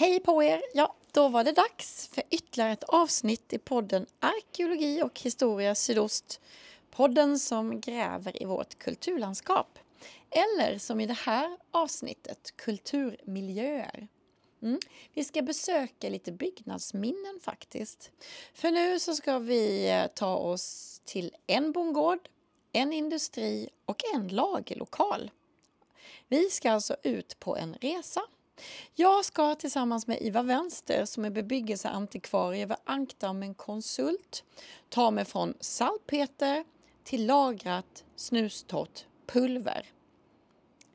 Hej på er! Ja, då var det dags för ytterligare ett avsnitt i podden Arkeologi och historia sydost. Podden som gräver i vårt kulturlandskap. Eller som i det här avsnittet, kulturmiljöer. Mm. Vi ska besöka lite byggnadsminnen faktiskt. För nu så ska vi eh, ta oss till en bondgård, en industri och en lagerlokal. Vi ska alltså ut på en resa jag ska tillsammans med Iva Vänster som är bebyggelseantikvarie vid Ankdammen Konsult ta mig från salpeter till lagrat snustorrt pulver.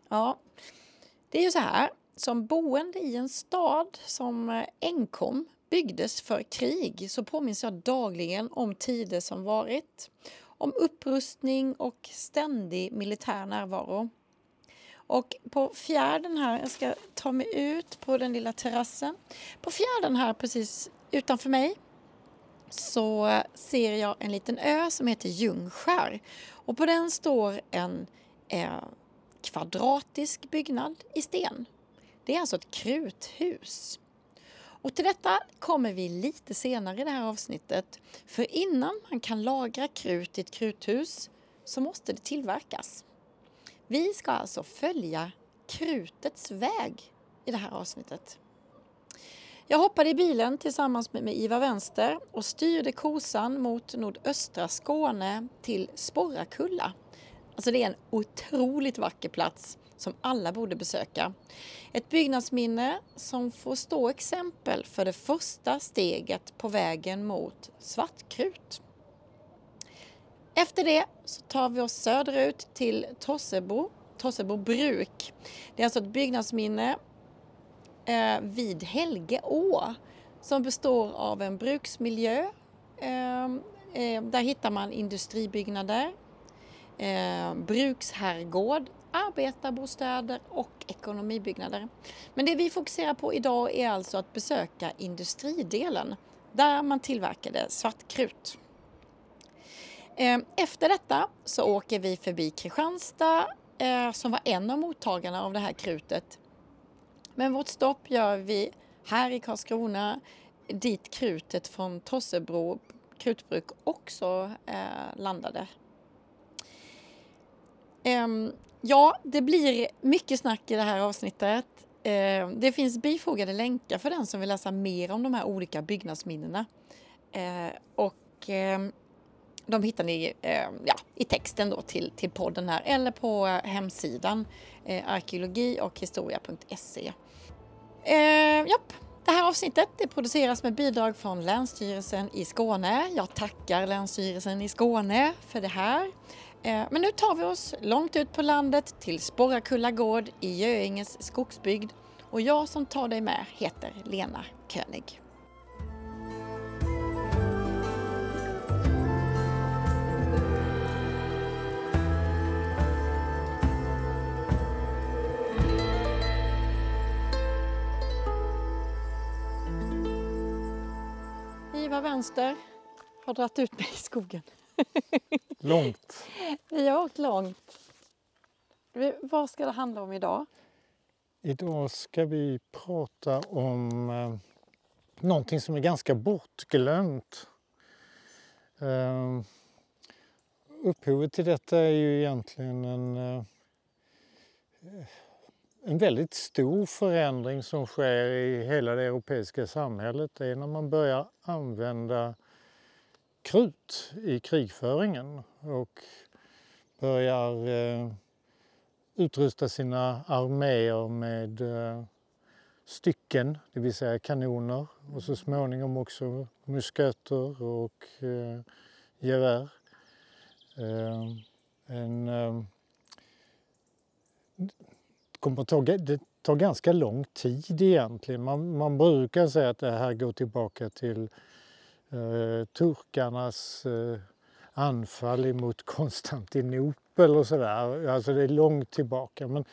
Ja, det är ju så här, som boende i en stad som eh, enkom byggdes för krig så påminns jag dagligen om tider som varit, om upprustning och ständig militär närvaro. Och på fjärden här, jag ska ta mig ut på den lilla terrassen. På fjärden här precis utanför mig så ser jag en liten ö som heter Ljungskär. Och på den står en eh, kvadratisk byggnad i sten. Det är alltså ett kruthus. Och till detta kommer vi lite senare i det här avsnittet. För innan man kan lagra krut i ett kruthus så måste det tillverkas. Vi ska alltså följa krutets väg i det här avsnittet. Jag hoppade i bilen tillsammans med Iva Vänster och styrde kosan mot nordöstra Skåne till Sporrakulla. Alltså det är en otroligt vacker plats som alla borde besöka. Ett byggnadsminne som får stå exempel för det första steget på vägen mot svartkrut. Efter det så tar vi oss söderut till Tossebo, Tossebo bruk. Det är alltså ett byggnadsminne eh, vid Helgeå som består av en bruksmiljö. Eh, eh, där hittar man industribyggnader, eh, bruksherrgård, arbetarbostäder och ekonomibyggnader. Men det vi fokuserar på idag är alltså att besöka industridelen där man tillverkade svartkrut. Ehm, efter detta så åker vi förbi Kristianstad eh, som var en av mottagarna av det här krutet. Men vårt stopp gör vi här i Karlskrona dit krutet från Tossebro krutbruk också eh, landade. Ehm, ja, det blir mycket snack i det här avsnittet. Ehm, det finns bifogade länkar för den som vill läsa mer om de här olika byggnadsminnena. och de hittar ni eh, ja, i texten då till, till podden här eller på eh, hemsidan eh, arkeologi och historia.se. Eh, japp. Det här avsnittet det produceras med bidrag från Länsstyrelsen i Skåne. Jag tackar Länsstyrelsen i Skåne för det här. Eh, men nu tar vi oss långt ut på landet till Sporrakulla gård i Göinges skogsbygd och jag som tar dig med heter Lena König. Iva Vänster har dragit ut mig i skogen. Långt. Vi har åkt långt. Vad ska det handla om idag? Idag ska vi prata om eh, någonting som är ganska bortglömt. Eh, upphovet till detta är ju egentligen en, eh, en väldigt stor förändring som sker i hela det europeiska samhället. Är när man börjar använda krut i krigföringen och börjar eh, utrusta sina arméer med eh, stycken, det vill säga kanoner och så småningom också musköter och eh, gevär. Eh, en, eh, kommer att ta, det tar ganska lång tid egentligen. Man, man brukar säga att det här går tillbaka till eh, turkarnas eh, anfall emot Konstantinopel och sådär. Alltså det är långt tillbaka. Men,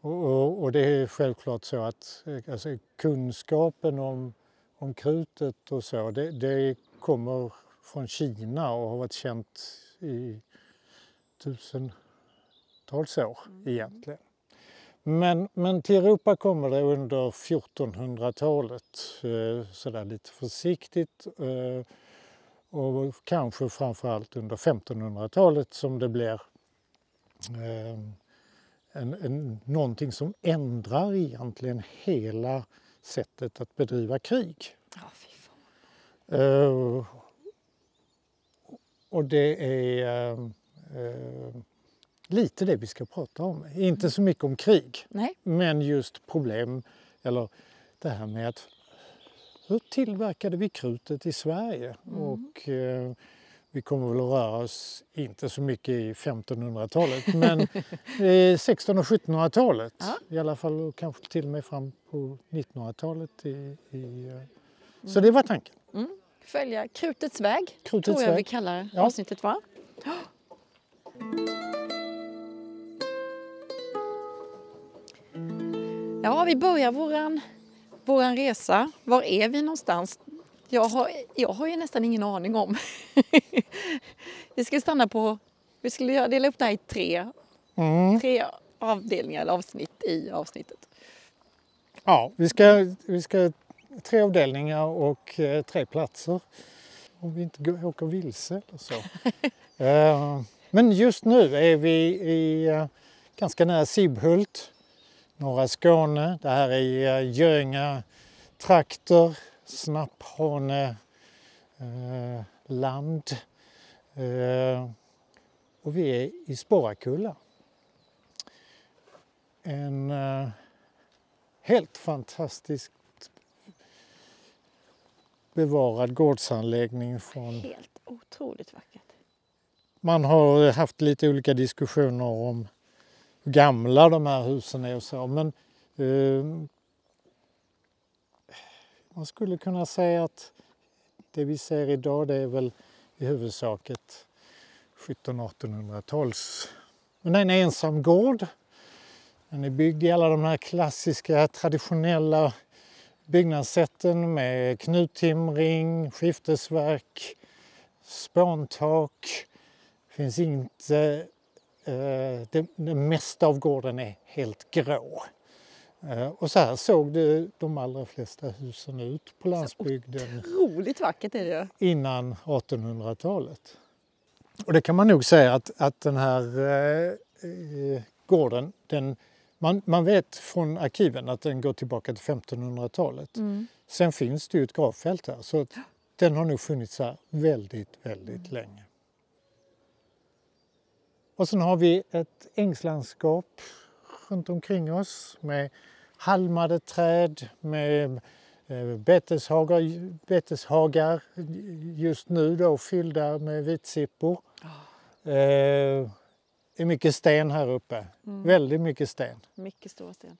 och, och, det är självklart så att eh, alltså, kunskapen om, om krutet och så, det, det kommer från Kina och har varit känt i tusentals år egentligen. Men, men till Europa kommer det under 1400-talet, eh, sådär lite försiktigt. Eh, och kanske framförallt under 1500-talet som det blir eh, en, en, någonting som ändrar egentligen hela sättet att bedriva krig. Ja, Uh, och det är uh, lite det vi ska prata om. Inte så mycket om krig, Nej. men just problem eller det här med att hur tillverkade vi krutet i Sverige? Mm. Och uh, vi kommer väl att röra oss, inte så mycket i 1500-talet, men 1600 och 1700-talet. Ja. I alla fall och kanske till och med fram på 1900-talet. I, i, så det var tanken. Följa krutets väg, Krutets tror jag vi väg. kallar Ja. avsnittet va? Ja, vi börjar våran, våran resa. Var är vi någonstans? Jag har, jag har ju nästan ingen aning om. vi ska stanna på, vi skulle dela upp det här i tre, Mm. tre avdelningar eller avsnitt i avsnittet. Ja, vi ska, vi ska tre avdelningar och eh, tre platser. Om vi inte går, åker vilse eller så. Eh, men just nu är vi i eh, ganska nära Sibbhult, norra Skåne. Det här är uh, Göinge trakter, Snapphane eh, land. Eh, och vi är i Sporrakulla. En eh, helt fantastiskt bevarad gårdsanläggning från... Helt otroligt vackert. Man har haft lite olika diskussioner om gamla de här husen är och så men eh, man skulle kunna säga att det vi ser idag det är väl i huvudsak ett 1700-1800-tals... Men det är en ensam gård. Den är byggd i alla de här klassiska traditionella byggnadssätten med knuttimring, skiftesverk, spåntak. Det finns inte... Eh, det, det mesta av gården är helt grå. Eh, och så här såg det de allra flesta husen ut på landsbygden Otroligt vackert är det ju. innan 1800-talet. Och det kan man nog säga att, att den här eh, eh, gården, den, man, man vet från arkiven att den går tillbaka till 1500-talet. Mm. Sen finns det ju ett gravfält här så den har nog funnits här väldigt, väldigt länge. Och sen har vi ett ängslandskap runt omkring oss med halmade träd, med eh, beteshagar, beteshagar just nu då fyllda med vitsippor. Eh, det är mycket sten här uppe, väldigt mycket sten. Mycket stora sten.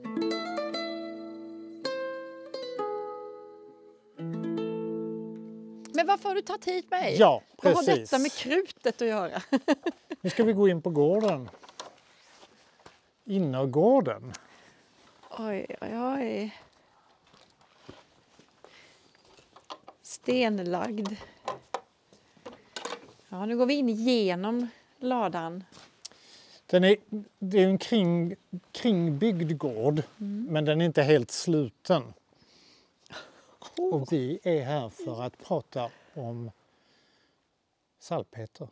Varför har du tagit hit mig? Ja, Vad har precis. detta med krutet att göra? Nu ska vi gå in på gården. Innergården. Oj, oj, oj. Stenlagd. Ja, nu går vi in genom ladan. Den är, det är en kring, kringbyggd gård, men den är inte helt sluten. Och vi är här för att prata om salpeter.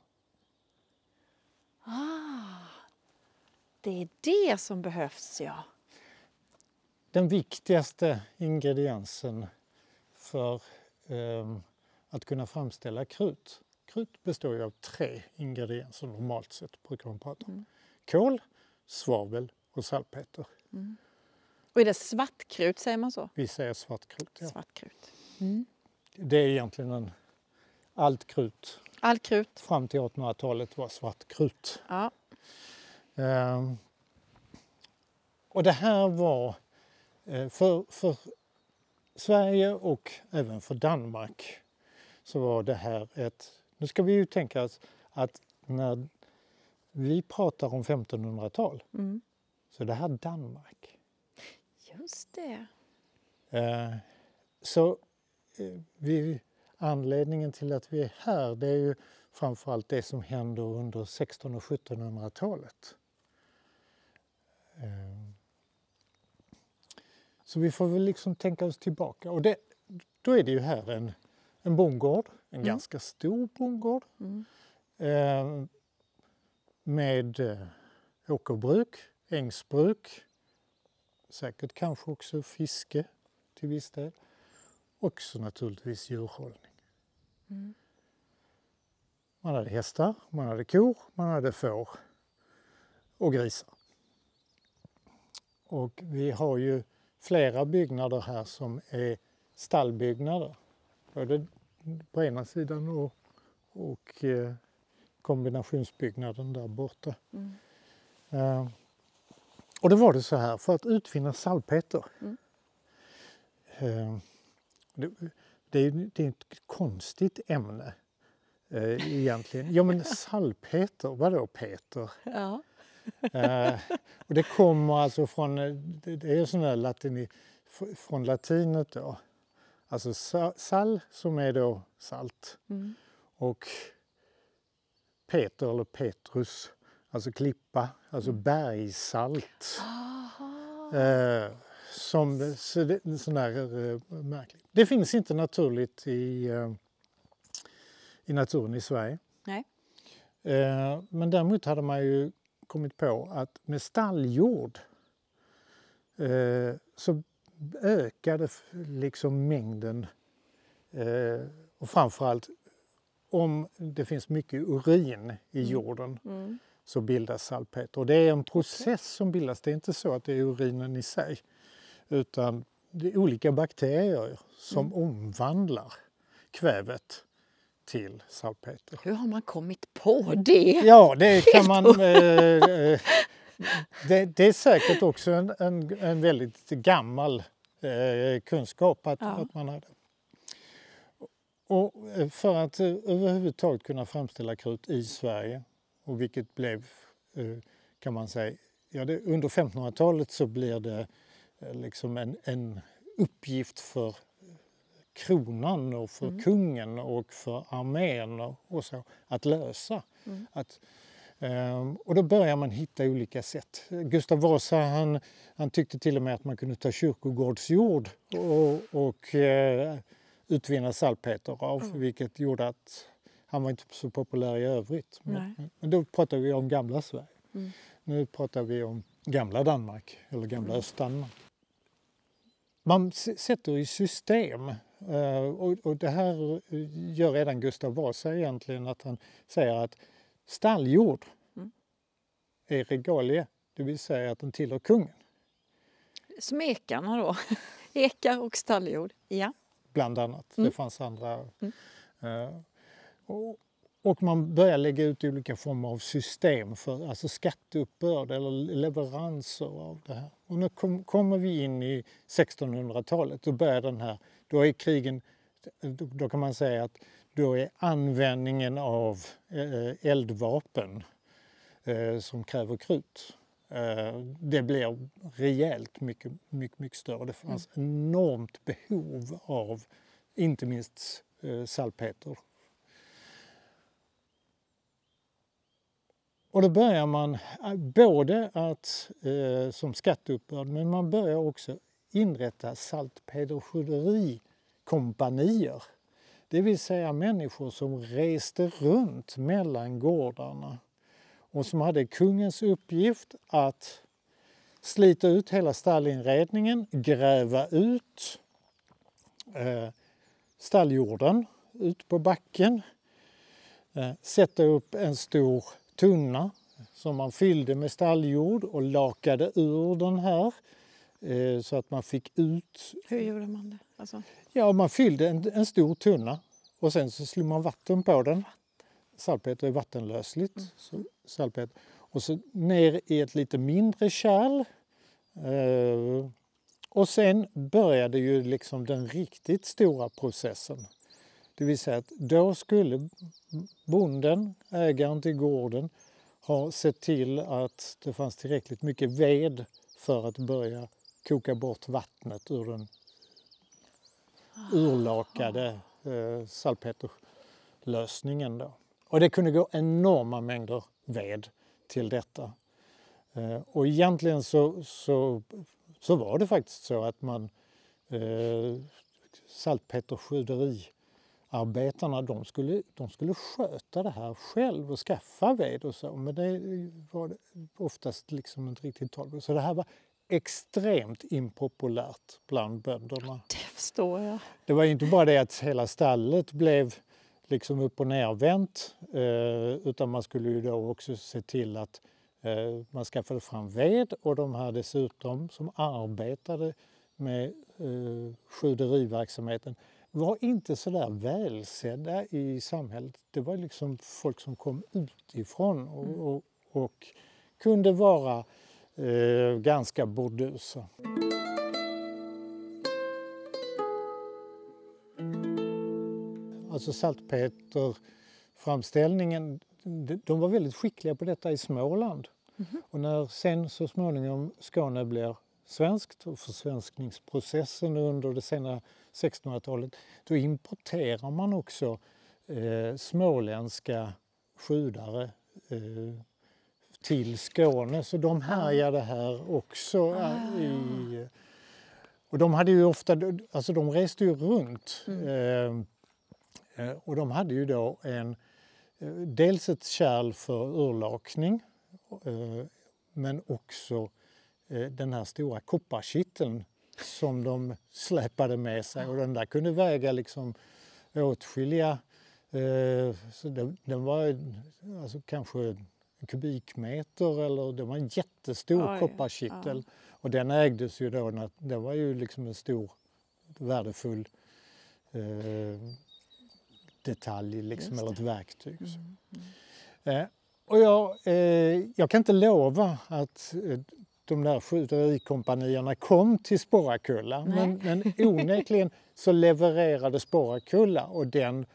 Det är det som behövs, ja. Den viktigaste ingrediensen för ehm, att kunna framställa krut. Krut består ju av tre ingredienser normalt sett, brukar man prata om. Kol, svavel och salpeter. Och är det svartkrut, säger man så? Vi säger svartkrut. Ja. Svartkrut. Det är egentligen en, allt krut Allt krut. fram till 1800-talet var svartkrut. Ja. Ehm, och det här var eh, för, för Sverige och även för Danmark så var det här ett... Nu ska vi ju tänka oss att när vi pratar om 1500-tal Mm. så är det här Danmark. Just det. Eh, så eh, vi, anledningen till att vi är här det är ju framförallt det som händer under 1600 och 1700-talet. Eh, Så vi får väl liksom tänka oss tillbaka. Och det, då är det ju här en, en bondgård, en Mm. ganska stor bondgård. Mm. Eh, med eh, åkerbruk, ängsbruk, säkert kanske också fiske till viss del. Också naturligtvis djurhållning. Mm. Man hade hästar, man hade kor, man hade får och grisar. Och vi har ju flera byggnader här som är stallbyggnader. Både på ena sidan och, och eh, kombinationsbyggnaden där borta. Mm. Eh, och då var det så här, för att utvinna salpeter. Mm. Det, det, är, det är ett konstigt ämne eh, egentligen. Ja men salpeter, vadå Peter? Ja. Eh, och det kommer alltså från, eh, det är sån där latini, från latinet då. Alltså sa, sal som är då salt Mm. och Peter eller Petrus, alltså klippa, alltså bergssalt. Aha. Eh, som sån där eh, märkligt. Det finns inte naturligt i, eh, i naturen i Sverige. Nej. Eh, men däremot hade man ju kommit på att med stalljord så ökade liksom mängden och framförallt om det finns mycket urin i Mm. jorden Mm. så bildas salpeter. Och det är en process som bildas. Det är inte så att det är urinen i sig utan det är olika bakterier som omvandlar kvävet till salpeter. Hur har man kommit på det? Ja, det kan man... Eh, eh, det, det är säkert också en, en, en väldigt gammal eh, kunskap att, Ja. att man hade. Och eh, för att eh, överhuvudtaget kunna framställa krut i Sverige, och vilket blev, kan man säga, ja, det, under 1500-talet så blir det liksom en, en uppgift för kronan och för Mm. kungen och för armén och, och så att lösa. Mm. Att, ehm, och då börjar man hitta olika sätt. Gustav Vasa han, han tyckte till och med att man kunde ta kyrkogårdsjord och, och eh, utvinna salpeter av Mm. vilket gjorde att han var inte så populär i övrigt. Men, men då pratar vi om gamla Sverige. Mm. Nu pratar vi om gamla Danmark eller gamla Östdanmark. Man sätter i system eh, och, det här eh, gör redan Gustav Vasa egentligen att han säger att stalljord Mm. är regalie, det vill säga att den tillhör kungen. Smekarna då? Ekar och stalljord. Ja. bland annat. Mm. Det fanns andra. Mm. Eh, och, och man börjar lägga ut olika former av system för alltså skatteuppbörd eller leveranser av det här. Och nu kom, kommer vi in i 1600-talet, då börjar den här, då är krigen, då, kan man säga att då är användningen av eh, eldvapen eh, som kräver krut. Eh, det blir rejält mycket, mycket, mycket större. Det fanns enormt behov av inte minst salpeter. Och då börjar man äh, både att eh, som skatteuppbörd men man börjar också inrätta salpeterskjuterikompanier. Det vill säga människor som reste runt mellan gårdarna och som hade kungens uppgift att slita ut hela stallinredningen, gräva ut eh, stalljorden ut på backen, eh, sätta upp en stor tunna som man fyllde med stalljord och lakade ur den här eh, så att man fick ut Hur gjorde man det? Alltså, Ja, man fyllde en, en stor tunna och sen så slog man vatten på den. Salpeter är vattenlösligt. Så salpeter. Och så ner i ett lite mindre kärl. Eh, och sen började ju liksom den riktigt stora processen. Det vill säga att då skulle bonden, ägaren till gården, ha sett till att det fanns tillräckligt mycket ved för att börja koka bort vattnet ur den urlakade eh, salpeterlösningen. Då. Och det kunde gå enorma mängder ved till detta. Eh, och egentligen så, så så var det faktiskt så att man eh, salpeterskjuderiarbetarna de skulle, de skulle sköta det här själv och skaffa ved och så men det var oftast liksom inte riktigt tal Så det här var extremt impopulärt bland bönderna. Det förstår jag. Det var inte bara det att hela stallet blev liksom upp och nervänt eh, utan man skulle ju då också se till att eh, man skaffade fram ved och de här dessutom som arbetade med eh, skjuderiverksamheten var inte så där välsedda i samhället. Det var liksom folk som kom utifrån och, mm. och, och kunde vara eh, ganska burdusa. Alltså saltpeterframställningen, de var väldigt skickliga på detta i Småland. Mm -hmm. Och när sen så småningom Skåne blir svenskt och försvenskningsprocessen under det sena 1600-talet, då importerar man också eh, småländska skjudare eh, till Skåne. Så de härjade här också. Ah. I, och de hade ju ofta, alltså de reste ju runt. Mm. Eh, eh och de hade ju då en, eh, dels ett kärl för urlakning eh, men också den här stora kopparkitteln som de släpade med sig och den där kunde väga liksom åtskilliga, så den, den var alltså kanske kubikmeter eller det var en jättestor Oj, kopparkittel. Ja. Och den ägdes ju då, det var ju liksom en stor värdefull eh, detalj liksom, eller ett verktyg. Mm, mm. Eh, och jag, eh, jag kan inte lova att eh, de där skjuterikompanierna kom till Sporrakulla men, men onekligen så levererade Sporrakulla och den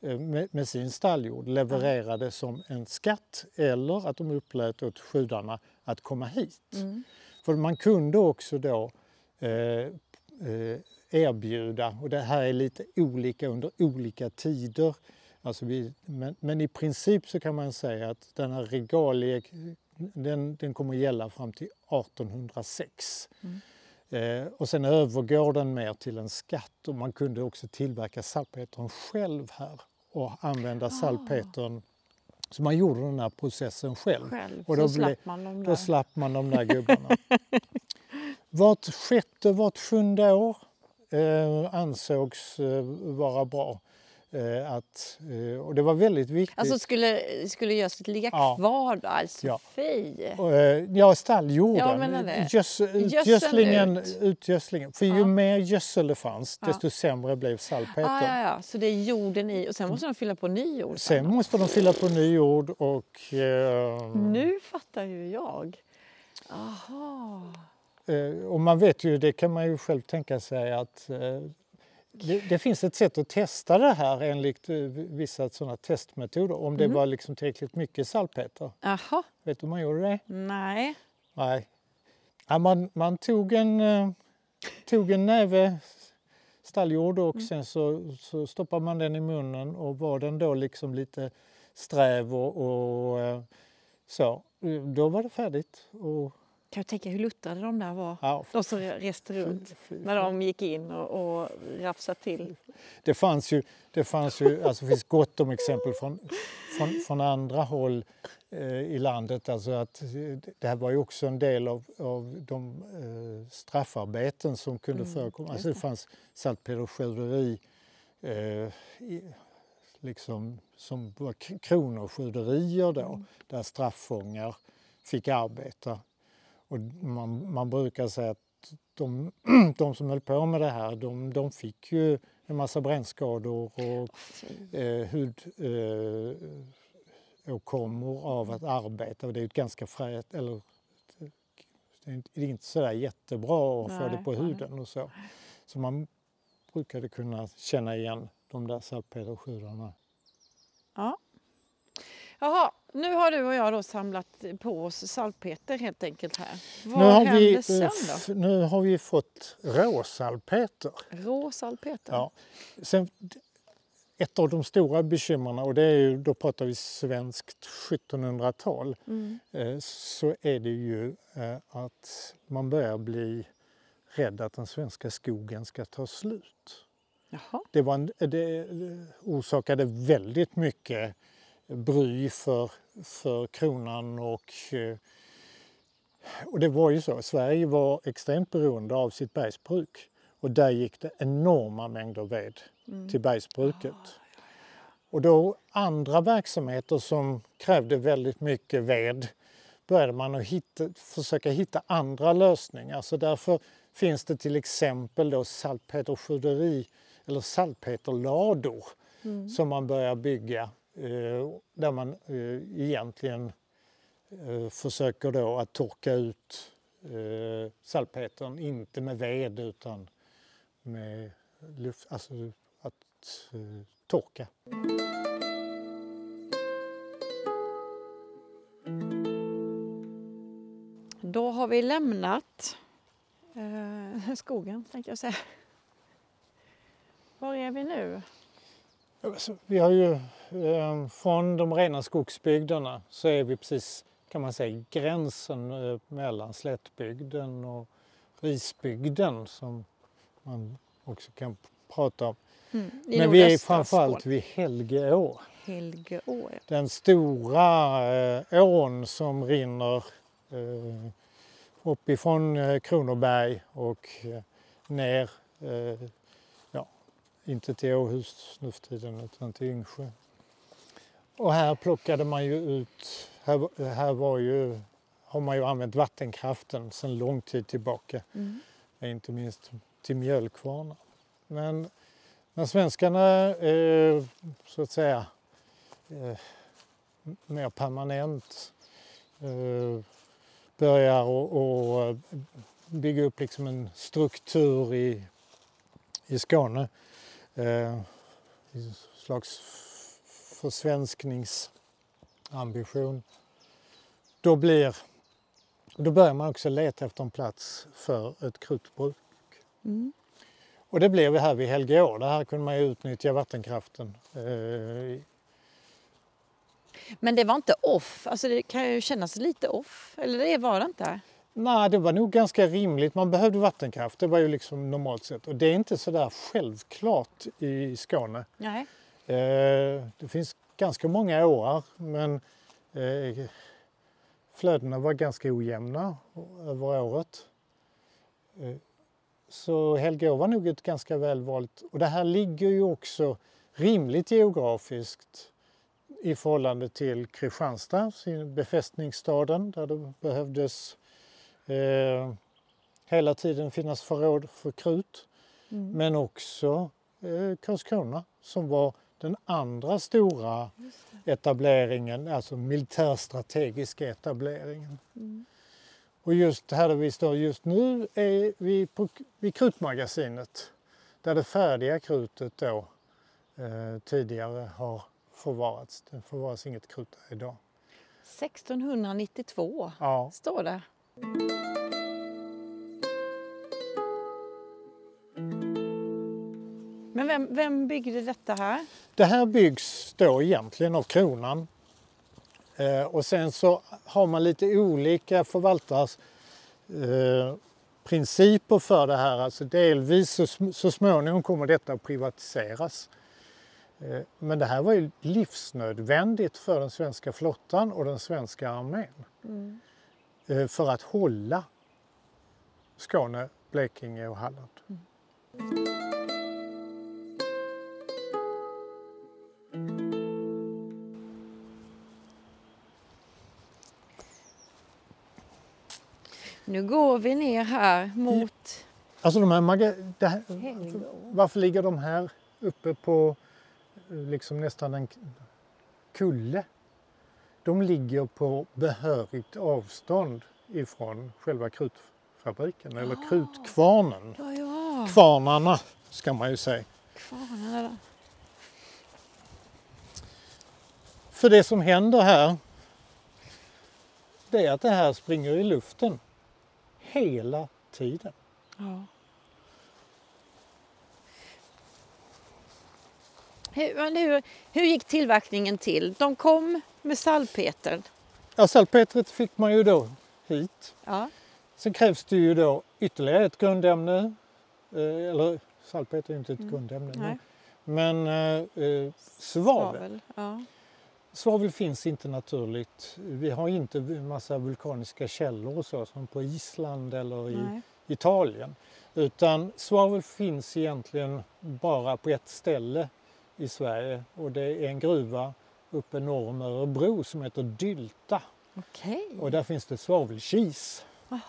Eh, med, med sin stalljord levererade som en skatt eller att de upplät åt skjudarna att komma hit. Mm. För man kunde också då eh, eh, erbjuda, och det här är lite olika under olika tider, alltså vi, men, men, i princip så kan man säga att den här regalie, den, den kommer gälla fram till 1806. Mm. Eh, och sen övergår den mer till en skatt och man kunde också tillverka salpetern själv här och använda ah. salpetern. Så man gjorde den här processen själv. själv. Och då, slapp man de där. då slapp man de där gubbarna. vart sjätte, vart sjunde år eh, ansågs eh, vara bra. Eh, att, eh, och det var väldigt viktigt. Alltså skulle, skulle gödslet ligga ja. kvar då? Alltså ja. fy! Eh, ja, stalljorden. Gös, utgödslingen, utgödslingen. För ju ja. mer gödsel det fanns desto sämre blev salpetern. Ah, ja, ja. Så det är jorden i och sen måste de fylla på ny jord? Sen, sen måste de fylla på ny jord och... Eh, nu fattar ju jag. Aha. och man vet ju, det kan man ju själv tänka sig att det, det, finns ett sätt att testa det här enligt eh, vissa sådana testmetoder om det mm. var liksom tillräckligt mycket salpeter. Aha. Vet du hur man gjorde det? Nej. Nej. Ja, man, man tog, en, uh, tog en näve stalljord och mm. sen så, så stoppade man den i munnen och var den då liksom lite sträv och, och uh, så, då var det färdigt. Och kan jag tänka hur luttrade de där var, ja. de som reste runt när de gick in och, och rafsade till. Det fanns ju, det fanns ju, alltså det finns gott om exempel från, från, från andra håll eh, i landet. Alltså att det här var ju också en del av, av de eh, straffarbeten som kunde mm, förekomma. Alltså det fanns saltpeterskjuderi eh, liksom, som var kronofskjuderier då, mm. där straffångar fick arbeta och man, man brukar säga att de, de som höll på med det här de, de fick ju en massa brännskador och eh, hudåkommor eh, av att arbeta. Och det är ett ganska frätt, eller det är inte sådär jättebra att få det på huden och så. Så man brukade kunna känna igen de där salpeterskjudarna. Ja. Jaha, nu har du och jag då samlat på oss salpeter helt enkelt här. Vad nu har händer vi, sen då? Nu har vi fått råsalpeter. Råsalpeter? Ja. Sen, ett av de stora bekymren, och det är ju, då pratar vi svenskt 1700-tal, mm. Eh, så är det ju eh, att man börjar bli rädd att den svenska skogen ska ta slut. Jaha. Det, var en, det orsakade väldigt mycket bry för, för kronan och, eh, och det var ju så, Sverige var extremt beroende av sitt bergsbruk och där gick det enorma mängder ved Mm. till bergsbruket. Och då andra verksamheter som krävde väldigt mycket ved började man att hitta, försöka hitta andra lösningar. Så därför finns det till exempel då salpeterskjuteri eller salpeterlador Mm. som man börjar bygga Eh, där man eh, egentligen eh, försöker då att torka ut salpetern, inte med ved utan med luft, alltså att torka. Då har vi lämnat skogen, tänkte jag säga. Var är vi nu? Vi har ju eh, från de rena skogsbygderna så är vi precis kan man säga gränsen eh, mellan slättbygden och risbygden som man också kan prata om. Mm, Men vi är framförallt vid Helgeå. Helgeå. ja. Den stora eh, ån som rinner eh, uppifrån eh, Kronoberg och eh, ner, eh, inte till Åhus nu för tiden utan till Yngsjö. Och här plockade man ju ut, här, här var ju, har man ju använt vattenkraften sedan lång tid tillbaka, Mm. inte minst till mjölkkvarnar. Men när svenskarna eh, så att säga eh, mer permanent eh, börjar och, och bygga upp liksom en struktur i, i Skåne. Eh, slags försvenskningsambition. Då, blir, då börjar man också leta efter en plats för ett krutbruk. Mm. Och det blev här vid Helgeå. Där här kunde man utnyttja vattenkraften. Eh, Men det var inte off, alltså det kan ju kännas lite off, eller det var det inte? Nej, det var nog ganska rimligt. Man behövde vattenkraft. Det var ju liksom normalt sett. Och det är inte så där självklart i Skåne. Nej. Eh, det finns ganska många åar men eh, flödena var ganska ojämna över året. Eh, så Helgeå var nog ett ganska väl valt. Och det här ligger ju också rimligt geografiskt i förhållande till Kristianstad, befästningsstaden där det behövdes eh, hela tiden finnas förråd för krut. Mm. Men också eh, Karlskrona som var den andra stora etableringen, alltså militärstrategiska etableringen. Mm. Och just här där vi står just nu är vi på, vid krutmagasinet där det färdiga krutet då eh, tidigare har förvarats. Det förvaras inget krut där idag. 1692 Ja, står det. Men vem, vem byggde detta här? Det här byggs då egentligen av kronan. Eh, och sen så har man lite olika förvaltarsprinciper eh, principer för det här. Alltså delvis så, så småningom kommer detta att privatiseras. Eh, men det här var ju livsnödvändigt för den svenska flottan och den svenska armén. Mm. Eh, för att hålla Skåne, Blekinge och Halland. Nu går vi ner här mot Alltså de här det här. Varför ligger de här uppe på eh, liksom nästan en kulle? De ligger på behörigt avstånd ifrån själva krutfabriken eller krutkvarnen. Ja, ja. Kvarnarna ska man ju säga. Kvarnarna. För det som händer här det är att det här springer i luften hela tiden. Ja. Hur, hur, hur gick tillverkningen till? De kom med salpetern. Ja, salpetret fick man ju då hit. Ja. Sen krävs det ju då ytterligare ett grundämne, eh, eller salpeter är inte ett Mm. grundämne, Nej. men eh, eh, svavel. Svavel. Ja. Svavel finns inte naturligt. Vi har inte en massa vulkaniska källor och så som på Island eller i Nej. Italien. Utan svavel finns egentligen bara på ett ställe i Sverige och det är en gruva uppe norr om Örebro som heter Dylta. Okej. Och där finns det svavelkis. Jaha.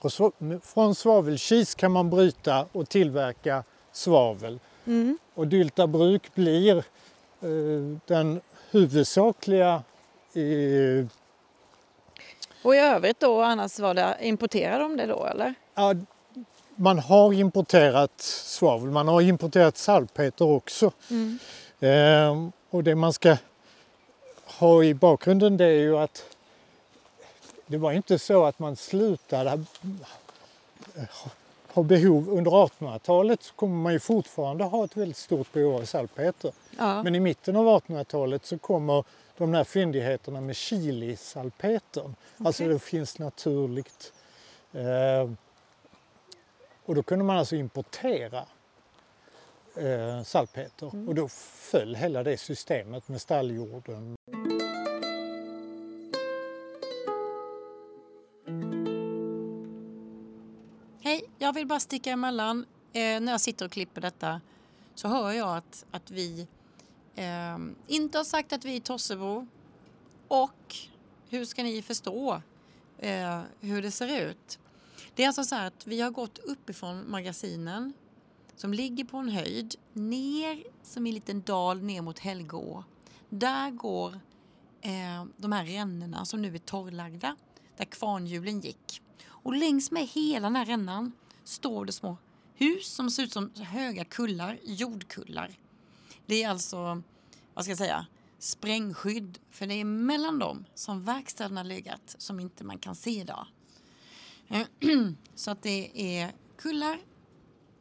Och så, från svavelkis kan man bryta och tillverka svavel. Mm. Och Dylta bruk blir eh, den huvudsakliga eh, Och i övrigt då, annars var det, importerar de det då eller? Ja, man har importerat svavel, man har importerat salpeter också. Mm. Ehm, och det man ska ha i bakgrunden det är ju att det var inte så att man slutade ha behov under 1800-talet så kommer man ju fortfarande ha ett väldigt stort behov av salpeter. Ja. Men i mitten av 1800-talet så kommer de här fyndigheterna med chilisalpetern. Alltså Okej. det finns naturligt. Eh, och då kunde man alltså importera eh, salpeter Mm. och då föll hela det systemet med stalljorden. Jag vill bara sticka emellan. Eh, när jag sitter och klipper detta så hör jag att, att vi eh, inte har sagt att vi är Tossebo. Och hur ska ni förstå eh, hur det ser ut? Det är alltså så här att vi har gått uppifrån magasinen som ligger på en höjd ner som i en liten dal ner mot Helgå. Där går eh, de här rännorna som nu är torrlagda där kvarnhjulen gick. Och längs med hela den här rännan står det små hus som ser ut som höga kullar, jordkullar. Det är alltså, vad ska jag säga, sprängskydd. För det är mellan dem som verkstäderna har legat som inte man kan se idag. Så att det är kullar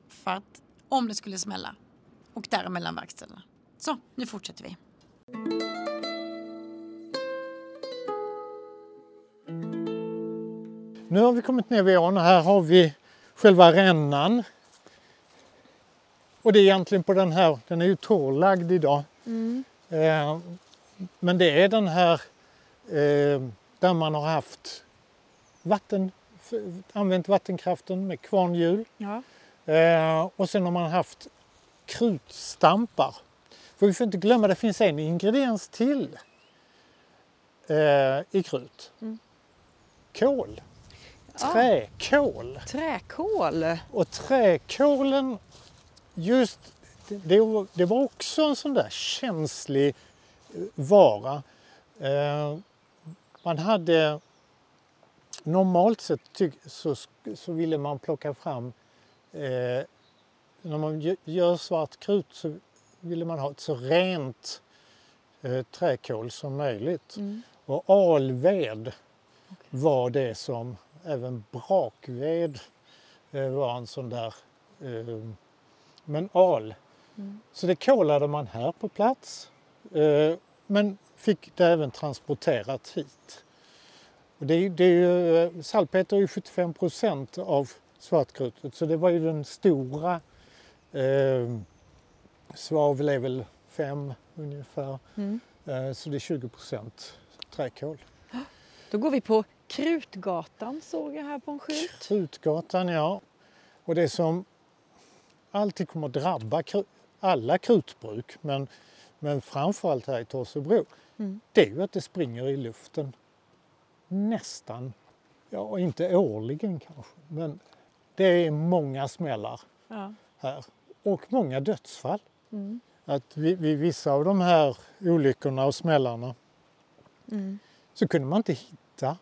för att om det skulle smälla. Och däremellan verkstäderna. Så, nu fortsätter vi. Nu har vi kommit ner vid ån och här har vi själva rännan. Och det är egentligen på den här, den är ju torrlagd idag. Eh, men det är den här eh, där man har haft vatten, använt vattenkraften med kvarnhjul. Ja. Eh, och sen har man haft krutstampar. För vi får inte glömma, det finns en ingrediens till eh, i krut. Mm. Kol. Ja. Träkol. Träkol. Och träkolen, just det, var- det var också en sån där känslig eh, vara. Eh, man hade normalt sett tyck, så, så ville man plocka fram eh, när man gö- gör svart krut så ville man ha ett så rent eh, träkol som möjligt. Mm. Och alved var det som, även brakved eh, var en sån där, eh, men al. Mm. Så det kolade man här på plats, eh, men fick det även transporterat hit. Och det, är- det är ju, salpeter är ju 75 procent av svartkrutet så det var ju den stora. Eh, svavel är väl 5 ungefär, Mm. eh, så det är 20 procent träkol. Då går vi på Krutgatan såg jag här på en skylt. Krutgatan, ja. Och det som alltid kommer att drabba alla krutbruk, men, men framförallt här i Torsebro, Mm. det är ju att det springer i luften nästan, ja inte årligen kanske, men det är många smällar Ja. här och många dödsfall. Mm. Att vid, vid vissa av de här olyckorna och smällarna Mm. Så kunde man inte hitta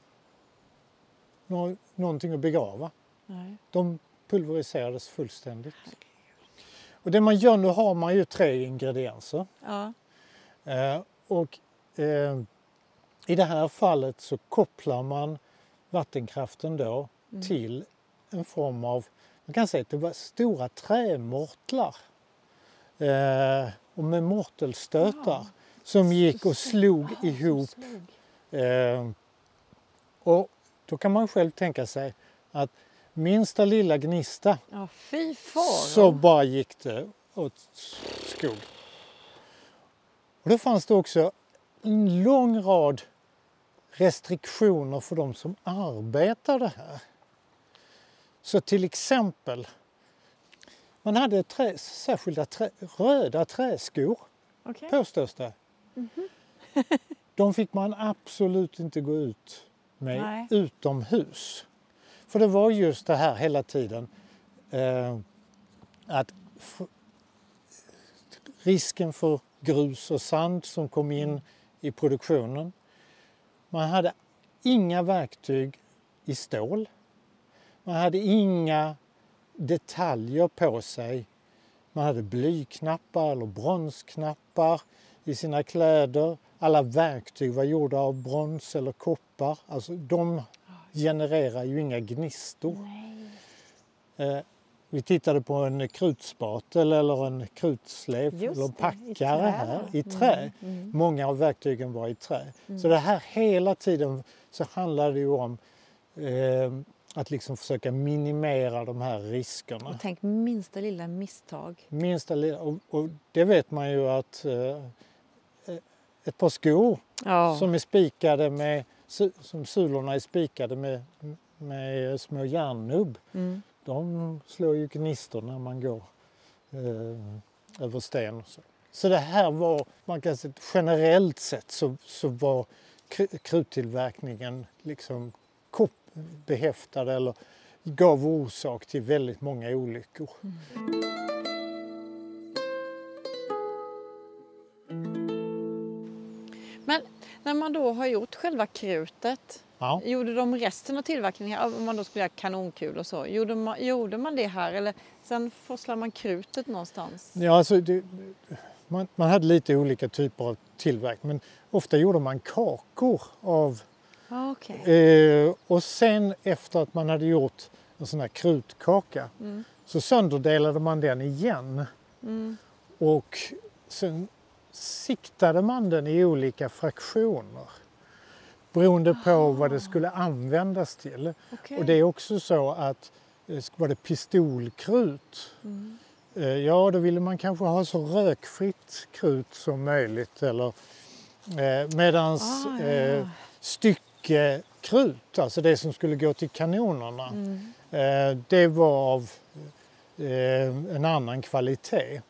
nå- någonting att begrava. Nej. De pulveriserades fullständigt. Och det man gör, nu har man ju tre ingredienser. Ja. Eh, och eh, i det här fallet så kopplar man vattenkraften då Mm. till en form av, man kan säga att det var stora trämortlar. Eh, och med mortelstötar Ja. som gick och slog ihop. Eh, och då kan man själv tänka sig att minsta lilla gnista Ja, fy far. så bara gick det åt skog. Och då fanns det också en lång rad restriktioner för de som arbetade här. Så till exempel, man hade trä, särskilda trä, röda träskor Okej. påstås det. De fick man absolut inte gå ut med Nej. utomhus. För det var just det här hela tiden eh, att risken för grus och sand som kom in i produktionen. Man hade inga verktyg i stål. Man hade inga detaljer på sig. Man hade blyknappar eller bronsknappar i sina kläder. Alla verktyg var gjorda av brons eller koppar. Alltså de genererar ju inga gnistor. Eh, vi tittade på en krutspatel eller en krutslev Just eller i packare trä. här i trä. Mm. Många av verktygen var i trä. Så det här hela tiden så handlar det ju om eh, att liksom försöka minimera de här riskerna. Och tänk minsta lilla misstag. Minsta lilla, och, och det vet man ju att eh, ett par skor Ja. som är spikade med, som sulorna är spikade med, med små järnnubb, Mm. de slår ju gnistor när man går eh, över sten. Och så. så det här var, man kan säga generellt sett så, så var kr- kruttillverkningen liksom behäftad eller gav orsak till väldigt många olyckor. Men när man då har gjort själva krutet, Ja. gjorde de resten av tillverkningen, om man då skulle göra kanonkul och så, gjorde man, gjorde man det här eller sen forslar man krutet någonstans? Ja, alltså det, man, man hade lite olika typer av tillverkning men ofta gjorde man kakor av okej. eh, och sen efter att man hade gjort en sån här krutkaka Mm. så sönderdelade man den igen Mm. och sen siktade man den i olika fraktioner beroende på vad det skulle användas till. Okej. Och det är också så att eh, var det pistolkrut Mm. Eh, Ja, då ville man kanske ha så rökfritt krut som möjligt. Eller, eh, medans Ah, ja, eh, styckekrut, alltså det som skulle gå till kanonerna, Mm. eh, det var av eh, en annan kvalitet.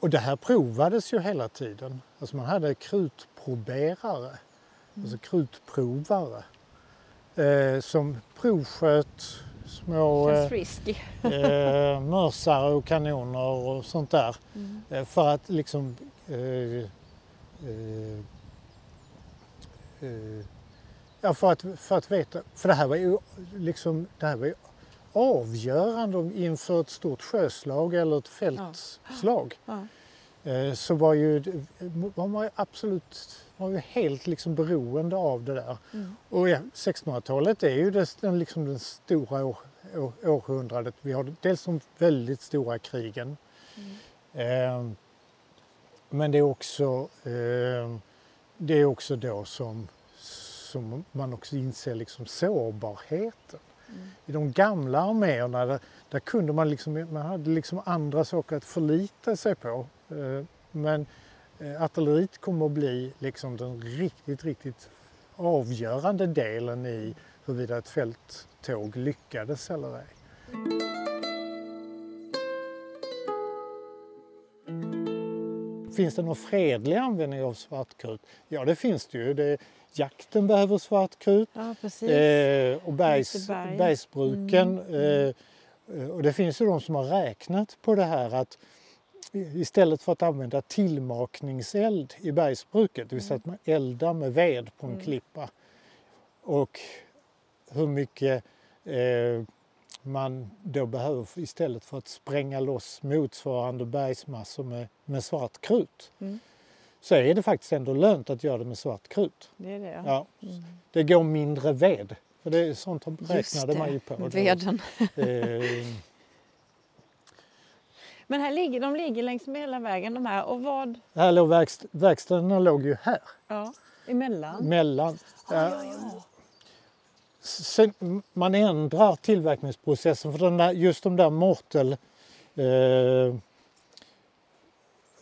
Och det här provades ju hela tiden. Alltså man hade krutproberare, alltså krutprovare, eh, som provsköt små... eh, eh, mörsare och kanoner och sånt där. Mm. Eh, för att liksom eh, eh, eh, ja, för att, för att veta, för det här var ju liksom, det här var ju avgörande inför ett stort sjöslag eller ett fältslag. Ja. Eh, så var ju, man var absolut, man var helt liksom beroende av det där. Mm. Och ja, 1600-talet är ju det, den, liksom den stora år, år, århundradet. Vi har dels de väldigt stora krigen. Eh, men det är också, eh, det är också då som, som man också inser liksom sårbarheten. Mm. I de gamla arméerna där, där kunde man liksom, man hade liksom andra saker att förlita sig på. Eh, men eh, artilleriet kommer att bli liksom den riktigt, riktigt avgörande delen i huruvida ett fälttåg lyckades eller ej. Finns det någon fredlig användning av svartkrut? Ja, det finns det ju. Det, jakten behöver svartkrut ja, eh, och bergs, Liseberg. bergsbruken. Mm, Eh, och det finns ju de som har räknat på det här att istället för att använda tillmakningseld i bergsbruket, det vill säga att man eldar med ved på en Mm. klippa och hur mycket eh, man då behöver istället för att spränga loss motsvarande bergsmassor med, med svart krut. Mm. Så är det faktiskt ändå lönt att göra det med svart krut. Det är det ja. Mm. Det går mindre ved. För det är sånt räknade man ju på. Veden. Eh, Men här ligger, de ligger längs med hela vägen de här och vad? här låg verkst- verkstäderna låg ju här, Ja, emellan? mellan. Ja, ja, ja. sen, man ändrar tillverkningsprocessen för den där, just de där mortel eh,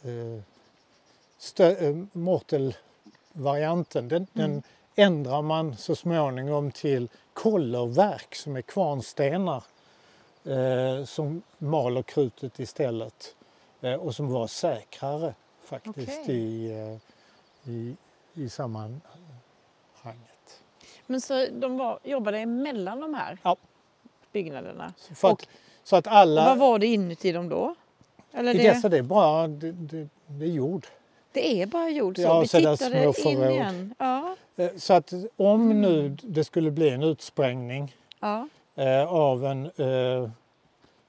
eh, mortelvarianten den, Mm. den ändrar man så småningom till kollerverk som är kvarnstenar eh, som maler krutet istället eh, och som var säkrare faktiskt Okej. i, eh, i, i sammanhanget. Men så de var, jobbade emellan de här Ja. byggnaderna? Så, Och- att, så att alla... Vad var det inuti dem då? Eller I det, dessa det är bara det, det, det är jord. Det är bara jord så? Ja, Vi tittade in igen. Ja, Eh, Så att om nu det skulle bli en utsprängning ja. eh, av en, eh,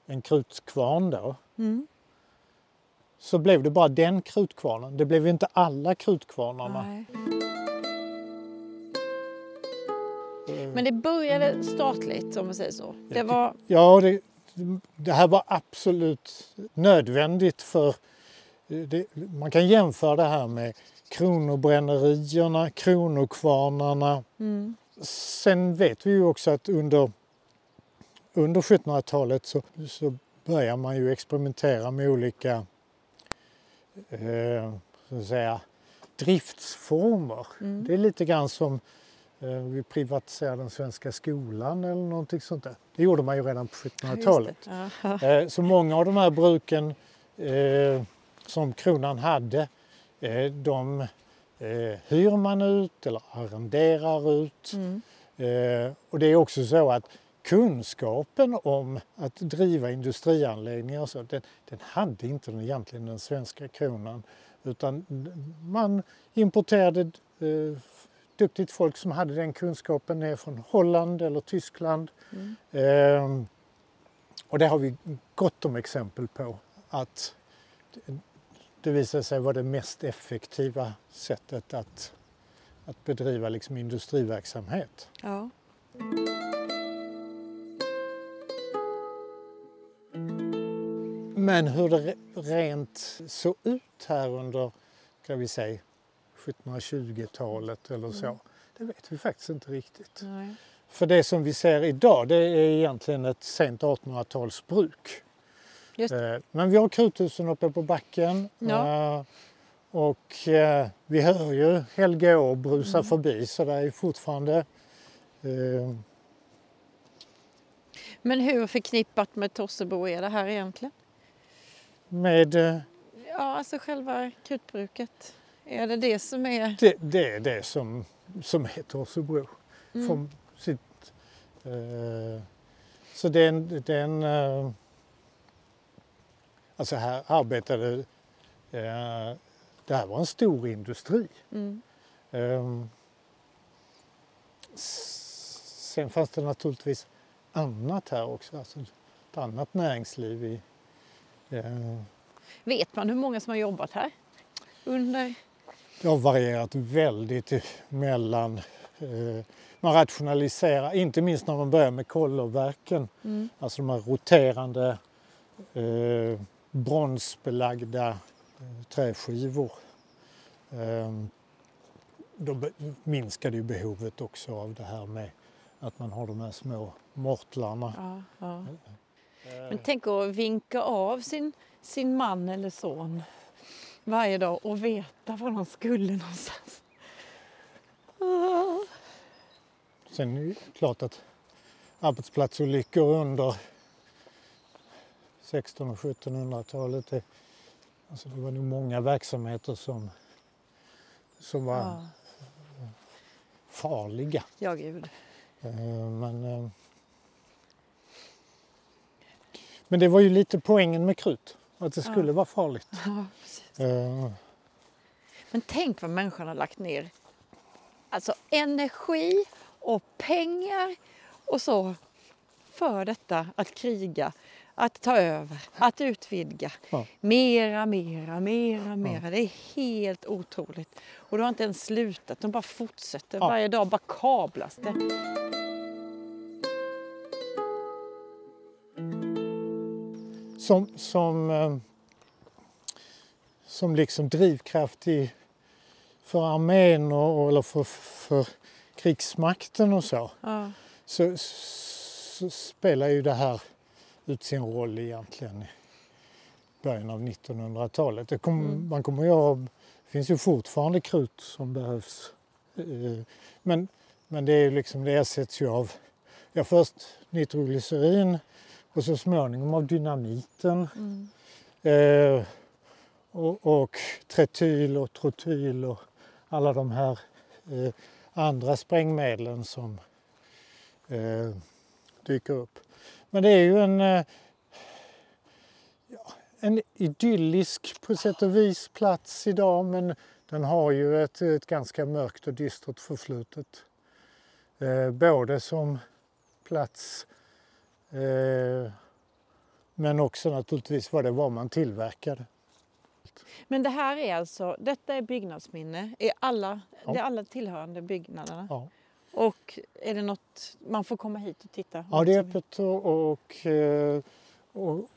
en krutkvarn då Mm. så blev det bara den krutkvarnen. Det blev inte alla krutkvarnarna. Nej. Eh, Men det började statligt om man säger så. Det var... Ja, det, det här var absolut nödvändigt för det, man kan jämföra det här med kronobrännerierna, kronokvarnarna. Mm. Sen vet vi ju också att under, under 1700-talet så, så börjar man ju experimentera med olika eh, så att säga, driftsformer. Mm. Det är lite grann som eh, vi privatiserade den svenska skolan eller någonting sånt där. Det gjorde man ju redan på Ja, just 1700-talet. det. Ja. Eh, Så många av de här bruken eh, som kronan hade, eh, de eh, hyr man ut eller arrenderar ut. Mm. Eh, och det är också så att kunskapen om att driva industrianläggningar så, den, den hade inte den, egentligen den svenska kronan. Utan man importerade eh, duktigt folk som hade den kunskapen ner från Holland eller Tyskland. Mm. Eh, och det har vi gott om exempel på att det- visar sig vara det mest effektiva sättet att, att bedriva liksom industriverksamhet. Ja. Men hur det re- rent såg ut här under, kan vi säga, 1720-talet eller så, det vet vi faktiskt inte riktigt. Nej. För det som vi ser idag det är egentligen ett sent 1800-talsbruk. Eh, Men vi har kruthusen uppe på backen Ja. eh, och eh, vi hör ju Helgeå brusa Mm. förbi så det är fortfarande Men hur förknippat med Tossebo är det här egentligen? med Ja, alltså själva krutbruket. Är det det som är... det, det är det som, som är Torsebro. Mm. Från sitt, eh, så den, den eh, alltså här arbetade, eh, det här var en stor industri. Mm. S- Sen fanns det naturligtvis annat här också, alltså ett annat näringsliv i, eh, Vet man hur många som har jobbat här? Under... Det har varierat väldigt mellan... Eh, man rationaliserar, inte minst när man börjar med kolloverken. Mm. Alltså de här roterande eh, bronsbelagda eh, träskivor. Eh, då minskade ju behovet också av det här med att man har de här små mortlarna. Ja, ja. Eh, Men tänk att vinka av sin, sin man eller son varje dag och veta var de skulle någonstans. Sen är det klart att arbetsplatsolyckor under 1600 och 1700-talet, det, alltså det var nog många verksamheter som, som var Ja, farliga. ja, gud. Eh, Men, eh, men det var ju lite poängen med krut, att det Ja. skulle vara farligt. Ja, precis. Eh, Men tänk vad människan har lagt ner alltså energi och pengar och så för detta att kriga, att ta över, att utvidga. Ja. Mera, mera, mera, mera. Det är helt otroligt. Och det har inte ens slutat, de bara fortsätter. Ja. Varje dag bara kablas det. som, som, eh, som liksom drivkraft i, för armén och, eller för, för krigsmakten och så. Ja. så, så spelar ju det här ut sin roll egentligen i början av 1900-talet. Kom, mm. Man kommer ihåg, det finns ju fortfarande krut som behövs. Eh, men, men det, är liksom, det ersätts ju av ja, först nitroglycerin och så småningom av dynamiten. Mm. Eh, och, och tretyl och trotyl och alla de här eh, andra sprängmedlen som eh, dyker upp. Men det är ju en, eh, ja, en idyllisk på sätt och vis plats idag men den har ju ett, ett ganska mörkt och dystert förflutet. Eh, både som plats eh, men också naturligtvis vad det var man tillverkade. Men det här är alltså, detta är byggnadsminne i alla, ja. det är alla tillhörande byggnaderna? Ja. Och är det något, man får komma hit och titta? Ja, det är öppet och, och, eh, och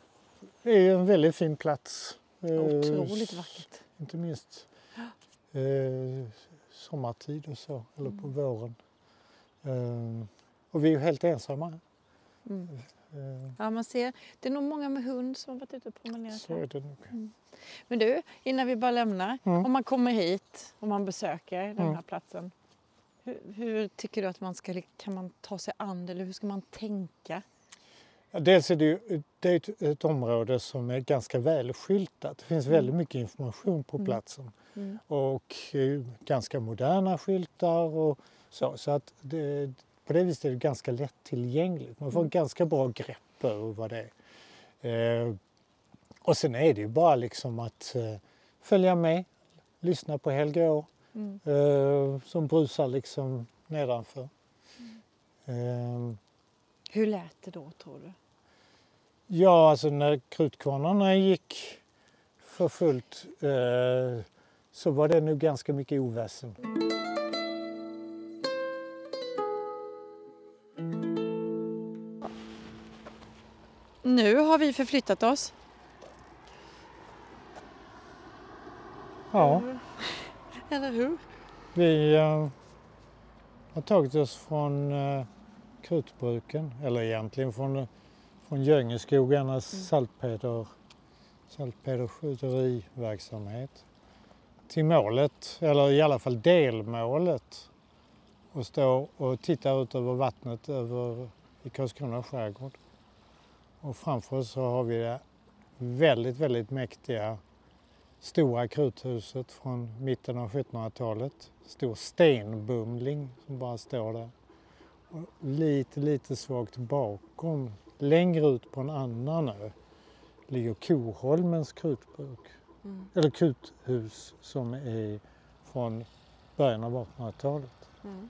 det är en väldigt fin plats. Eh, Otroligt vackert. Inte minst eh, sommartid och så, eller på mm. våren. Och vi är ju helt ensamma. Mm. Ja, man ser. Det är nog många med hund som har varit ute och promenerat Så är det nog. Mm. Men du, innan vi bara lämnar. Mm. Om man kommer hit och man besöker den mm. här platsen. Hur, hur, tycker du att man ska, kan man ta sig an det eller hur ska man tänka? Ja, dels är det ju det är ett, ett, område som är ganska välskyltat. Det finns väldigt mm. mycket information på mm. platsen. Mm. Och eh, ganska moderna skyltar och så. Så att det, på det viset är det ganska lättillgängligt. Man får mm. ganska bra grepp över vad det är. Eh, och sen är det ju bara liksom att eh, följa med, lyssna på Helge Å mm. eh, som brusar liksom nedanför. Mm. Eh, Hur lät det då tror du? Ja, alltså när krutkvarnarna gick för fullt eh, så var det nog ganska mycket oväsen. Nu har vi förflyttat oss. Ja. Eller hur? Vi uh, har tagit oss från uh, krutbruken, eller egentligen från, från Göingeskogarnas mm. saltpeter, saltpeterskjuteriverksamhet till målet, eller i alla fall delmålet och stå och titta ut över vattnet över, i Karlskrona skärgård. Och framför oss så har vi det väldigt, väldigt mäktiga stora kruthuset från mitten av 1700-talet. Stor stenbumling som bara står där. Och lite, lite svagt bakom, längre ut på en annan ö, ligger Koholmens krutbruk. Mm. Eller kruthus som är från början av 1800-talet. Mm.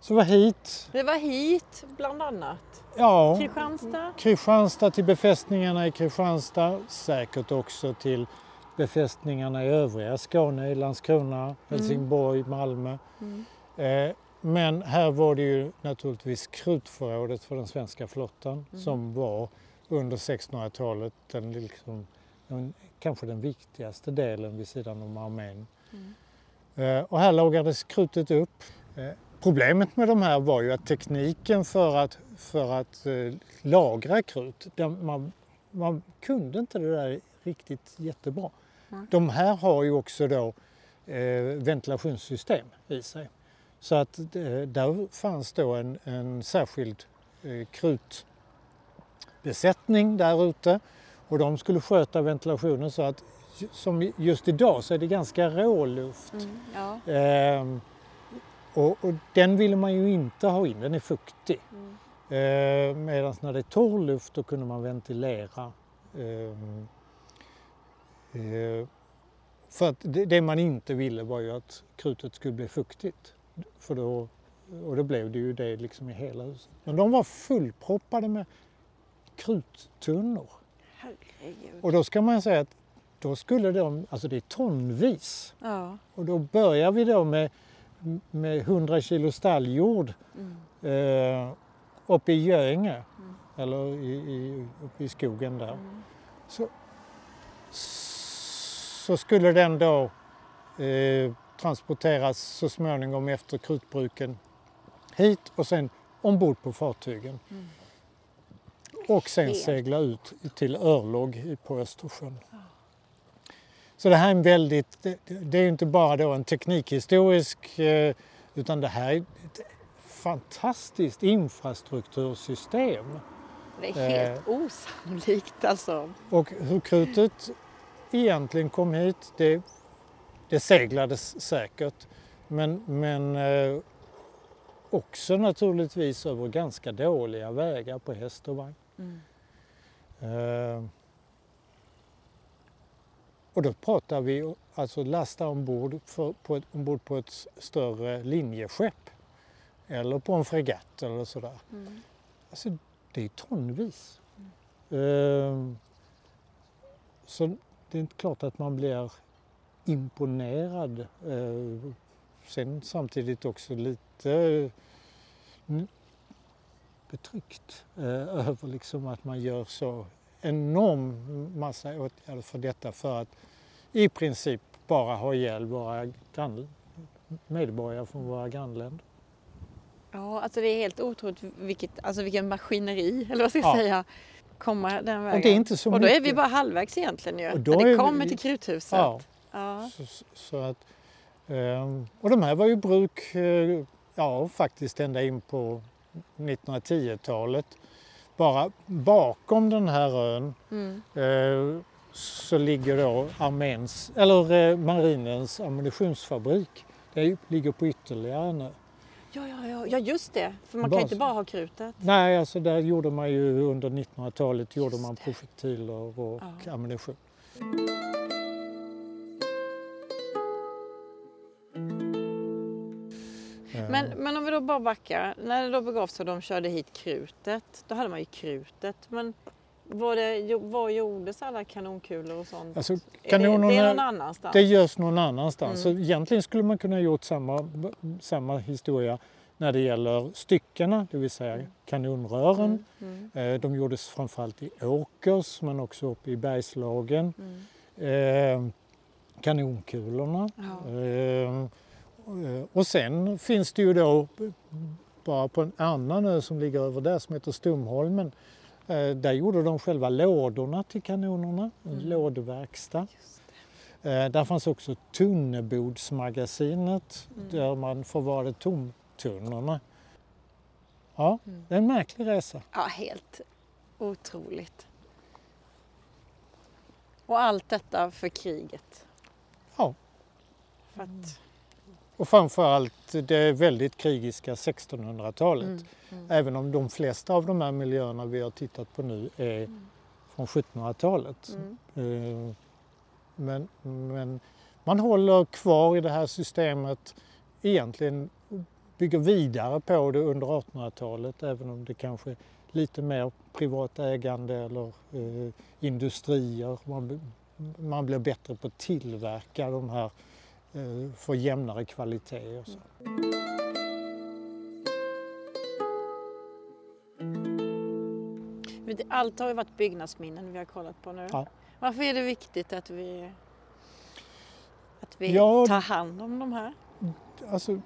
Så det var hit. Det var hit bland annat? Ja. Kristianstad? Kristianstad till befästningarna i Kristianstad, säkert också till befästningarna i övriga Skåne, i Landskrona, mm. Helsingborg, Malmö. Mm. Eh, men här var det ju naturligtvis krutförrådet för den svenska flottan mm. som var under 1600-talet den, liksom, den, kanske den viktigaste delen vid sidan om armén. Mm. Eh, och här lagrades krutet upp. Eh, problemet med de här var ju att tekniken för att, för att eh, lagra krut, den, man, man kunde inte det där riktigt jättebra. De här har ju också då eh, ventilationssystem i sig. Så att eh, där fanns då en, en särskild eh, krutbesättning där ute och de skulle sköta ventilationen så att som just idag så är det ganska rå luft. Mm, ja. eh, och, och, den ville man ju inte ha in, den är fuktig. Mm. Eh, Medan när det är torr luft då kunde man ventilera eh, Eh, för att det man inte ville var ju att krutet skulle bli fuktigt. För då, och då blev det ju det liksom i hela huset. Men de var fullproppade med kruttunnor. Herregud. Och då ska man säga att då skulle de, alltså det är tonvis. Ja. Och då börjar vi då med, med 100 kilo stalljord mm. eh, uppe i Göinge, mm. eller i, i, uppe i skogen där. Mm. Så, så skulle den då eh, transporteras så småningom efter krutbruken hit och sen ombord på fartygen. Mm. Och sen segla ut till örlog på Östersjön. Så det här är en väldigt, det, det är inte bara då en teknikhistorisk eh, utan det här är ett fantastiskt infrastruktursystem. Det är helt osannolikt alltså. Och hur krutet egentligen kom hit, det, det seglades säkert. Men, men eh, också naturligtvis över ganska dåliga vägar på häst och vagn. Mm. Eh, och då pratar vi alltså lasta ombord, för, på ett, ombord på ett större linjeskepp. Eller på en fregatt eller sådär. Mm. Alltså det är tonvis. Eh, så det är klart att man blir imponerad. Eh, sen samtidigt också lite eh, betryckt eh, över liksom att man gör så enorm massa åtgärder för detta för att i princip bara ha ihjäl våra grann, medborgare från våra grannländer. Ja, alltså det är helt otroligt vilket, alltså vilken maskineri, eller vad ska jag Ja. säga, komma den vägen. Och det är inte så Och då är vi bara halvvägs egentligen ju, Och då när är det vi- kommer till kruthuset. Ja. Ja. Så, så att, ehm, och de här var ju bruk, eh, ja faktiskt ända in på 1910-talet. Bara bakom den här ön Mm. eh, så ligger då arméns, eller eh, marinens ammunitionsfabrik. Det ligger på ytterligare en ö. Ja, ja, ja, ja, just det. För man kan Bas. inte bara ha krutet. Nej, alltså där gjorde man ju under 1900-talet gjorde man projektiler och Ja. ammunition. Eh, Men, men om vi då bara backar. När det då begav sig och de körde hit krutet, då hade man ju krutet. Men var det, var gjordes alla kanonkulor och sånt? Alltså, Är det, kanonerna, det är någon annanstans? Det görs någon annanstans. Mm. Så egentligen skulle man kunna gjort samma, samma historia när det gäller styckena, det vill säga kanonrören. Mm, mm, Eh, De gjordes framförallt i Åkers men också uppe i Bergslagen. mm. Eh, Kanonkulorna. Ja. Eh, Och sen finns det ju då bara på en annan ö som ligger över där som heter Stumholmen. Eh, Där gjorde de själva lådorna till kanonerna, en Mm. lådverkstad. Eh, Där fanns också Tunnebodsmagasinet Mm. där man förvarade tomtunnorna. Ja, Mm. det är en märklig resa. Ja, helt otroligt. Och allt detta för kriget. Ja. För att, Och framförallt det väldigt krigiska 1600-talet. mm, mm, Även om de flesta av de här miljöerna vi har tittat på nu är Mm. från 1700-talet. mm. Eh, Men, men man håller kvar i det här systemet, egentligen bygger vidare på det under 1800-talet även om det kanske är lite mer privat ägande eller eh, industrier. Man, man blir bättre på att tillverka de här eh, för jämnare kvalitet. Och så. Du, Allt har ju varit byggnadsminnen vi har kollat på nu. Ja. Varför är det viktigt att vi, att vi Ja. tar hand om de här? Alltså,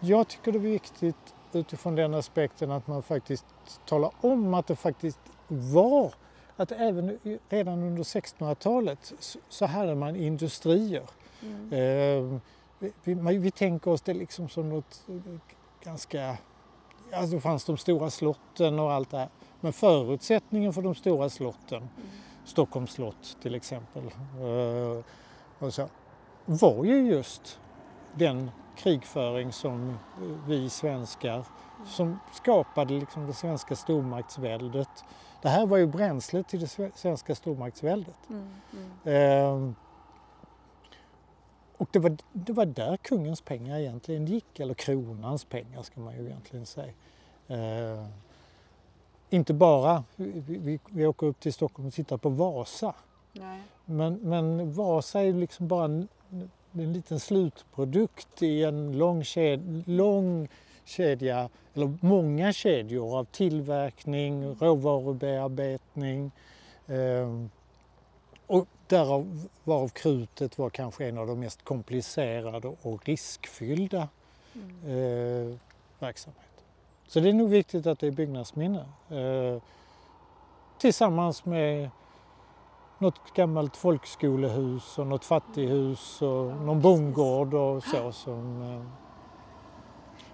jag tycker det är viktigt utifrån den aspekten att man faktiskt talar om att det faktiskt var att även redan under 1600-talet så- så hade man industrier. Mm. Eh, vi, vi, vi tänker oss det liksom som något eh, ganska... Alltså det fanns de stora slotten och allt det här. Men förutsättningen för de stora slotten, Stockholms slott till exempel, eh, och så, var ju just den krigföring som eh, vi svenskar som skapade liksom det svenska stormaktsväldet. Det här var ju bränslet till det sve- svenska stormaktsväldet. Mm. Mm. Och det var, det var där kungens pengar egentligen gick, eller kronans pengar ska man ju egentligen säga. Ehm, inte bara, vi, vi, åker upp till Stockholm och tittar på Vasa, Nej. men, men Vasa är liksom bara en, en liten slutprodukt i en lång, ked, lång kedja, eller många kedjor av tillverkning, råvarubearbetning. ehm, och därav varav krutet var kanske en av de mest komplicerade och riskfyllda Mm. eh, verksamheter. Så det är nog viktigt att det är byggnadsminne. Eh, tillsammans med något gammalt folkskolehus och något fattighus och någon bondgård och så. Som, eh,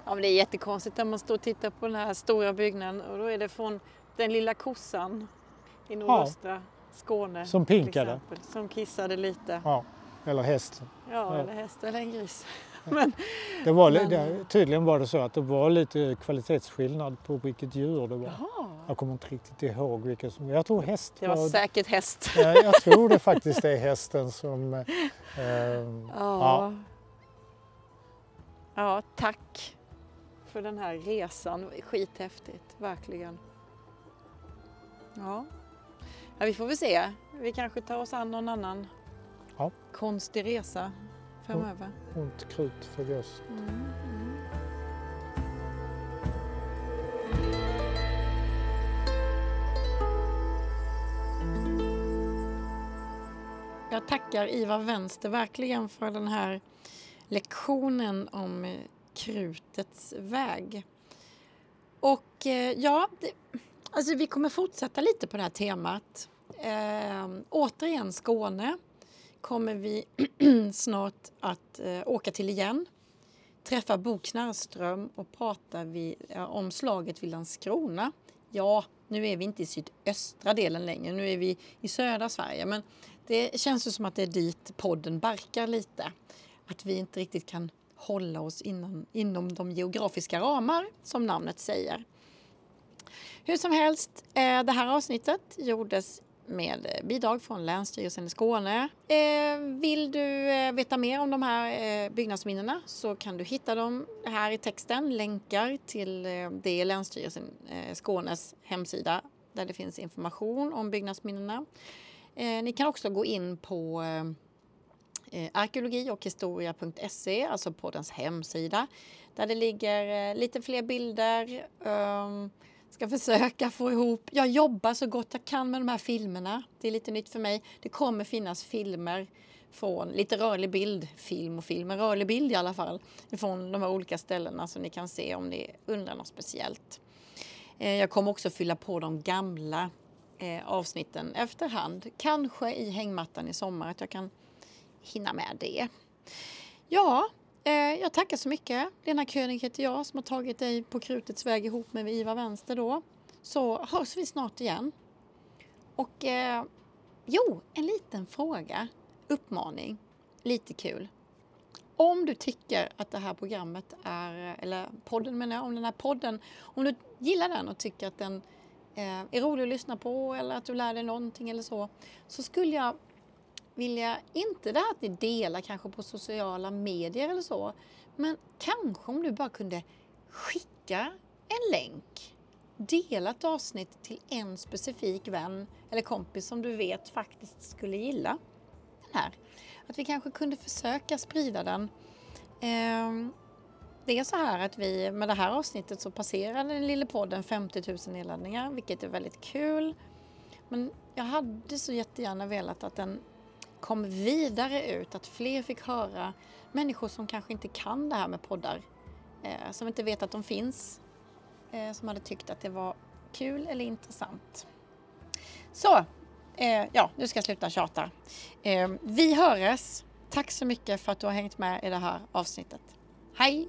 Ja, men det är jättekonstigt när man står och tittar på den här stora byggnaden och då är det från den lilla kossan i nordöstra Skåne. Som pinkade. exempel, Som kissade lite. ja, eller hästen. Ja, eller häst eller en gris. Men, Det var, Men- det, tydligen var det så att det var lite kvalitetsskillnad på vilket djur det var. jaha, Jag kommer inte riktigt ihåg vilket som... Jag tror häst det var säkert häst. Ja, jag tror det faktiskt är hästen som... Eh, Ja. ja, tack för den här resan. Skithäftigt, verkligen. Ja. Ja, vi får väl se. Vi kanske tar oss an någon annan Ja. konstig resa framöver. ont krut för gös. Mm, mm. Jag tackar Ivar Vänster verkligen för den här lektionen om eh, krutets väg. Och eh, ja, det, alltså vi kommer fortsätta lite på det här temat. Eh, återigen Skåne kommer vi snart att eh, åka till igen. Träffa Bo Knarrström och prata vi, eh, om slaget vid Landskrona. Ja, nu är vi inte i sydöstra delen längre, nu är vi i södra Sverige. Men det känns ju som att det är dit podden barkar lite. Att vi inte riktigt kan hålla oss inom, inom de geografiska ramar som namnet säger. Hur som helst, eh, det här avsnittet gjordes med eh, bidrag från Länsstyrelsen i Skåne. Eh, vill du veta mer om de här byggnadsminnena så kan du hitta dem här i texten, länkar till det Länsstyrelsen Skånes hemsida där det finns information om byggnadsminnena. Ni kan också gå in på arkeologi och historia.se, alltså poddens hemsida, där det ligger lite fler bilder. Ehm, Ska försöka få ihop, jag jobbar så gott jag kan med de här filmerna. Det är lite nytt för mig. Det kommer finnas filmer från lite rörlig bild, film och film, men rörlig bild i alla fall, från de här olika ställena som ni kan se om ni undrar något speciellt. Eh, jag kommer också fylla på de gamla eh, avsnitten efterhand, kanske i hängmattan i sommar, att jag kan hinna med det. Ja, Eh, jag tackar så mycket. Lena König heter jag som har tagit dig på krutets väg ihop med Ivar Vänster då. Så hörs vi snart igen. Och eh, jo, en liten fråga, uppmaning, lite kul. Om du tycker att det här programmet är, eller podden menar jag, om den här podden, om du gillar den och tycker att den eh, är rolig att lyssna på eller att du lär dig någonting eller så, så skulle jag vilja, inte det här att ni delar kanske på sociala medier eller så, men kanske om du bara kunde skicka en länk, dela ett avsnitt till en specifik vän eller kompis som du vet faktiskt skulle gilla den här. Att vi kanske kunde försöka sprida den. Ehm, det är så här att vi med det här avsnittet så passerar den lilla podden 50 000 nedladdningar, vilket är väldigt kul. Men jag hade så jättegärna velat att den kom vidare ut, att fler fick höra människor som kanske inte kan det här med poddar, eh, som inte vet att de finns, eh, som hade tyckt att det var kul eller intressant. Så, eh, ja, nu ska jag sluta tjata. Eh, vi hörs. Tack så mycket för att du har hängt med i det här avsnittet. Hej!